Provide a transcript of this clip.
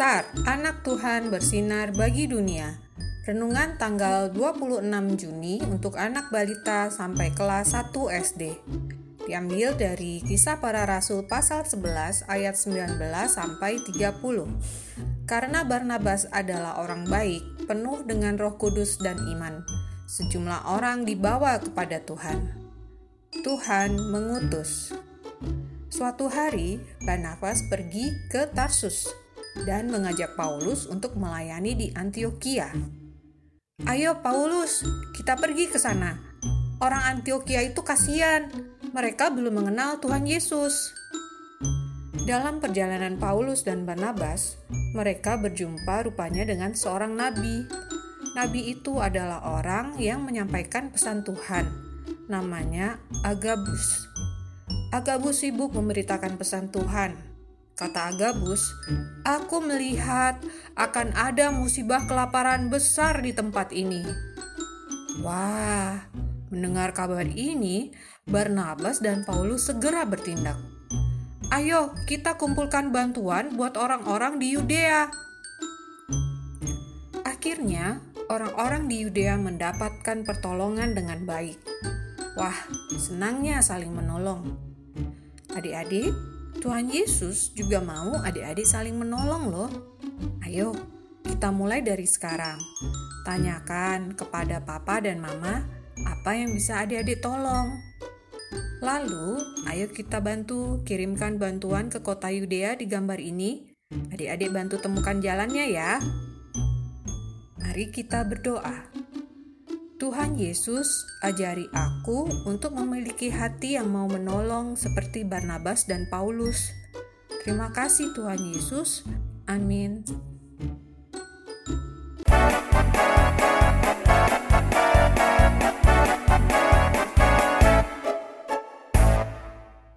Start, anak Tuhan bersinar bagi dunia. Renungan tanggal 26 Juni untuk anak balita sampai kelas 1 SD. Diambil dari Kisah Para Rasul pasal 11 ayat 19 sampai 30. Karena Barnabas adalah orang baik, penuh dengan Roh Kudus dan iman, sejumlah orang dibawa kepada Tuhan. Tuhan mengutus. Suatu hari, Barnabas pergi ke Tarsus dan mengajak Paulus untuk melayani di Antioquia. Ayo Paulus, kita pergi ke sana. Orang Antioquia itu kasihan, mereka belum mengenal Tuhan Yesus. Dalam perjalanan Paulus dan Barnabas, mereka berjumpa rupanya dengan seorang nabi. Nabi itu adalah orang yang menyampaikan pesan Tuhan namanya Agabus. Agabus sibuk memberitakan pesan Tuhan. Kata Agabus, "Aku melihat akan ada musibah kelaparan besar di tempat ini." Wah, mendengar kabar ini, Barnabas dan Paulus segera bertindak. Ayo, kita kumpulkan bantuan buat orang-orang di Yudea. Akhirnya, orang-orang di Yudea mendapatkan pertolongan dengan baik. Wah, senangnya saling menolong. Adik-adik, Tuhan Yesus juga mau adik-adik saling menolong loh. Ayo, kita mulai dari sekarang. Tanyakan kepada papa dan mama apa yang bisa adik-adik tolong. Lalu, ayo kita bantu kirimkan bantuan ke kota Yudea di gambar ini. Adik-adik bantu temukan jalannya ya. Mari kita berdoa. Tuhan Yesus, ajari aku untuk memiliki hati yang mau menolong seperti Barnabas dan Paulus. Terima kasih Tuhan Yesus. Amin.